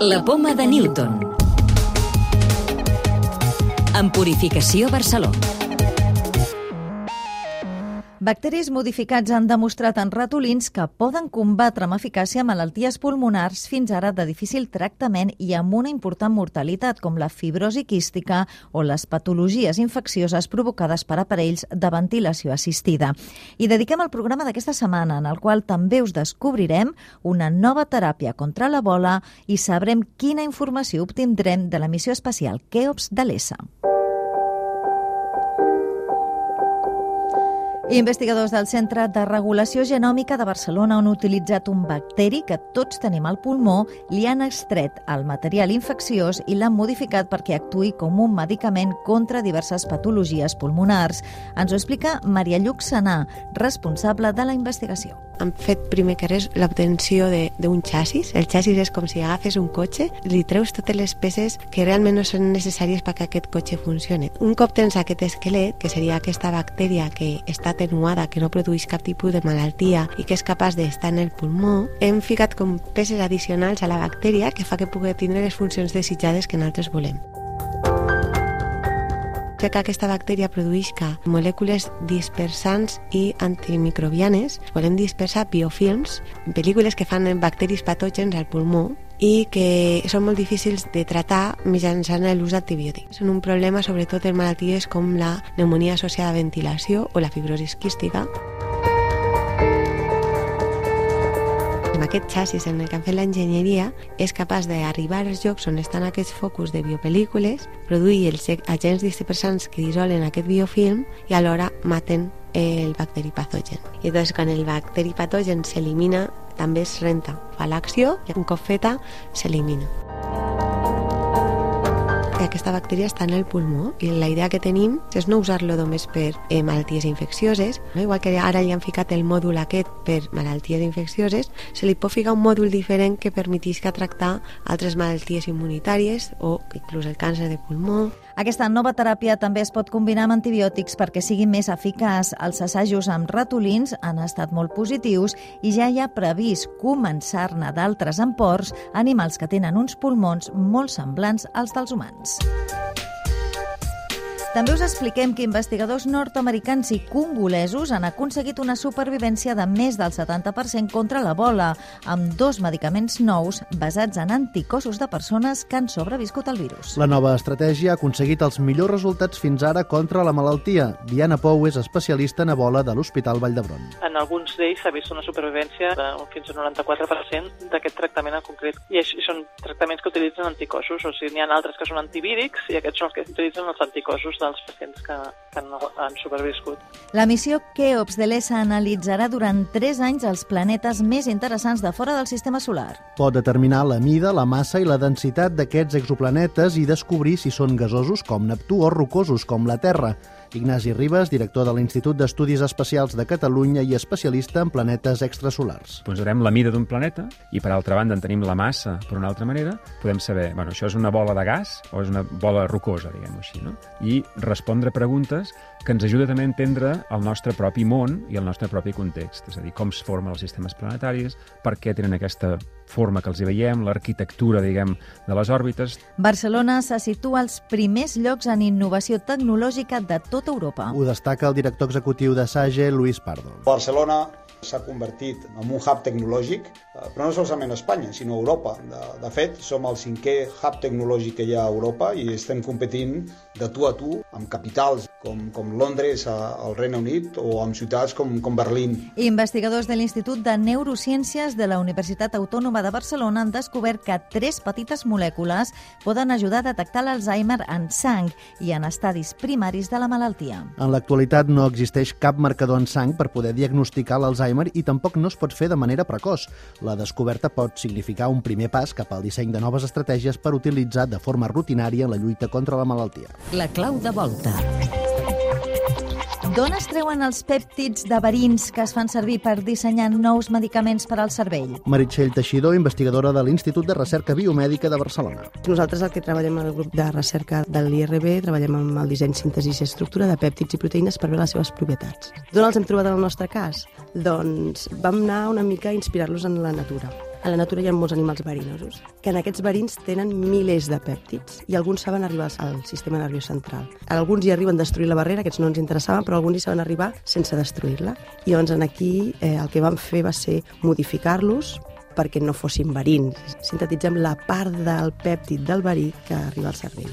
La poma de Newton. En Purificació Barcelona. Bacteris modificats han demostrat en ratolins que poden combatre amb eficàcia malalties pulmonars fins ara de difícil tractament i amb una important mortalitat, com la fibrosi quística o les patologies infeccioses provocades per aparells de ventilació assistida. I dediquem el programa d'aquesta setmana, en el qual també us descobrirem una nova teràpia contra la bola i sabrem quina informació obtindrem de la missió espacial Keops de l'ESA. Investigadors del Centre de Regulació Genòmica de Barcelona han utilitzat un bacteri que tots tenim al pulmó, li han extret el material infecciós i l'han modificat perquè actuï com un medicament contra diverses patologies pulmonars. Ens ho explica Maria Lluc Sanà, responsable de la investigació. Han fet primer que res l'obtenció d'un xassis. El xassis és com si agafes un cotxe, li treus totes les peces que realment no són necessàries perquè aquest cotxe funcioni. Un cop tens aquest esquelet, que seria aquesta bactèria que està atenuada, que no produeix cap tipus de malaltia i que és capaç d'estar en el pulmó, hem ficat com peces addicionals a la bactèria que fa que pugui tindre les funcions desitjades que nosaltres volem fer que aquesta bactèria produïsca molècules dispersants i antimicrobianes. Volem dispersar biofilms, pel·lícules que fan bacteris patògens al pulmó i que són molt difícils de tractar mitjançant l'ús d'antibiòtics. Són un problema sobretot en malalties com la pneumonia associada a ventilació o la fibrosis quística. aquest xassis en el que han fet l'enginyeria és capaç d'arribar als llocs on estan aquests focus de biopel·lícules, produir els agents dispersants que dissolen aquest biofilm i alhora maten el bacteri patogen. I doncs quan el bacteri patogen s'elimina també es renta, fa l'acció i un cop feta s'elimina que aquesta bactèria està en el pulmó i la idea que tenim és no usar-lo només per eh, malalties infeccioses, no? igual que ara li han ficat el mòdul aquest per malalties infeccioses, se li pot ficar un mòdul diferent que permetisca tractar altres malalties immunitàries o inclús el càncer de pulmó. Aquesta nova teràpia també es pot combinar amb antibiòtics perquè sigui més eficaç. Els assajos amb ratolins han estat molt positius i ja hi ha previst començar-ne d'altres en porcs, animals que tenen uns pulmons molt semblants als dels humans. També us expliquem que investigadors nord-americans i congolesos han aconseguit una supervivència de més del 70% contra la bola, amb dos medicaments nous basats en anticossos de persones que han sobreviscut al virus. La nova estratègia ha aconseguit els millors resultats fins ara contra la malaltia. Diana Pou és especialista en ebola de l'Hospital Vall d'Hebron. En alguns d'ells s'ha vist una supervivència de fins al 94% d'aquest tractament en concret. I són tractaments que utilitzen anticossos, o sigui, n'hi ha altres que són antivírics i aquests són els que utilitzen els anticossos dels pacients que, que no han superviscut. La missió Keops de l'ESA analitzarà durant 3 anys els planetes més interessants de fora del sistema solar. Pot determinar la mida, la massa i la densitat d'aquests exoplanetes i descobrir si són gasosos com Neptú o rocosos com la Terra. Ignasi Ribas, director de l'Institut d'Estudis Espacials de Catalunya i especialista en planetes extrasolars. Posarem la mida d'un planeta i, per altra banda, en tenim la massa, per una altra manera, podem saber, bueno, això és una bola de gas o és una bola rocosa, diguem-ho així, no? I respondre preguntes que ens ajuda també a entendre el nostre propi món i el nostre propi context, és a dir, com es formen els sistemes planetaris, per què tenen aquesta forma que els hi veiem, l'arquitectura, diguem, de les òrbites. Barcelona se situa als primers llocs en innovació tecnològica de tota Europa. Ho destaca el director executiu de SAGE, Luis Pardo. Barcelona s'ha convertit en un hub tecnològic, eh, però no solament a Espanya, sinó a Europa. De, de fet, som el cinquè hub tecnològic que hi ha a Europa i estem competint de tu a tu amb capitals com, com Londres al Regne Unit o amb ciutats com, com Berlín. Investigadors de l'Institut de Neurociències de la Universitat Autònoma de Barcelona han descobert que tres petites molècules poden ajudar a detectar l'Alzheimer en sang i en estadis primaris de la malaltia. En l'actualitat no existeix cap marcador en sang per poder diagnosticar l'Alzheimer Alzheimer i tampoc no es pot fer de manera precoç. La descoberta pot significar un primer pas cap al disseny de noves estratègies per utilitzar de forma rutinària en la lluita contra la malaltia. La clau de volta. D'on es treuen els pèptids de verins que es fan servir per dissenyar nous medicaments per al cervell? Meritxell Teixidor, investigadora de l'Institut de Recerca Biomèdica de Barcelona. Nosaltres el que treballem al grup de recerca de l'IRB, treballem amb el disseny, síntesi i estructura de pèptids i proteïnes per veure les seves propietats. D'on els hem trobat en el nostre cas? Doncs vam anar una mica a inspirar-los en la natura. A la natura hi ha molts animals verinosos, que en aquests verins tenen milers de pèptids i alguns saben arribar al sistema nerviós central. Alguns hi arriben a destruir la barrera, aquests no ens interessaven, però alguns hi saben arribar sense destruir-la. I llavors aquí eh, el que vam fer va ser modificar-los perquè no fossin verins. Sintetitzem la part del pèptid del verí que arriba al cervell.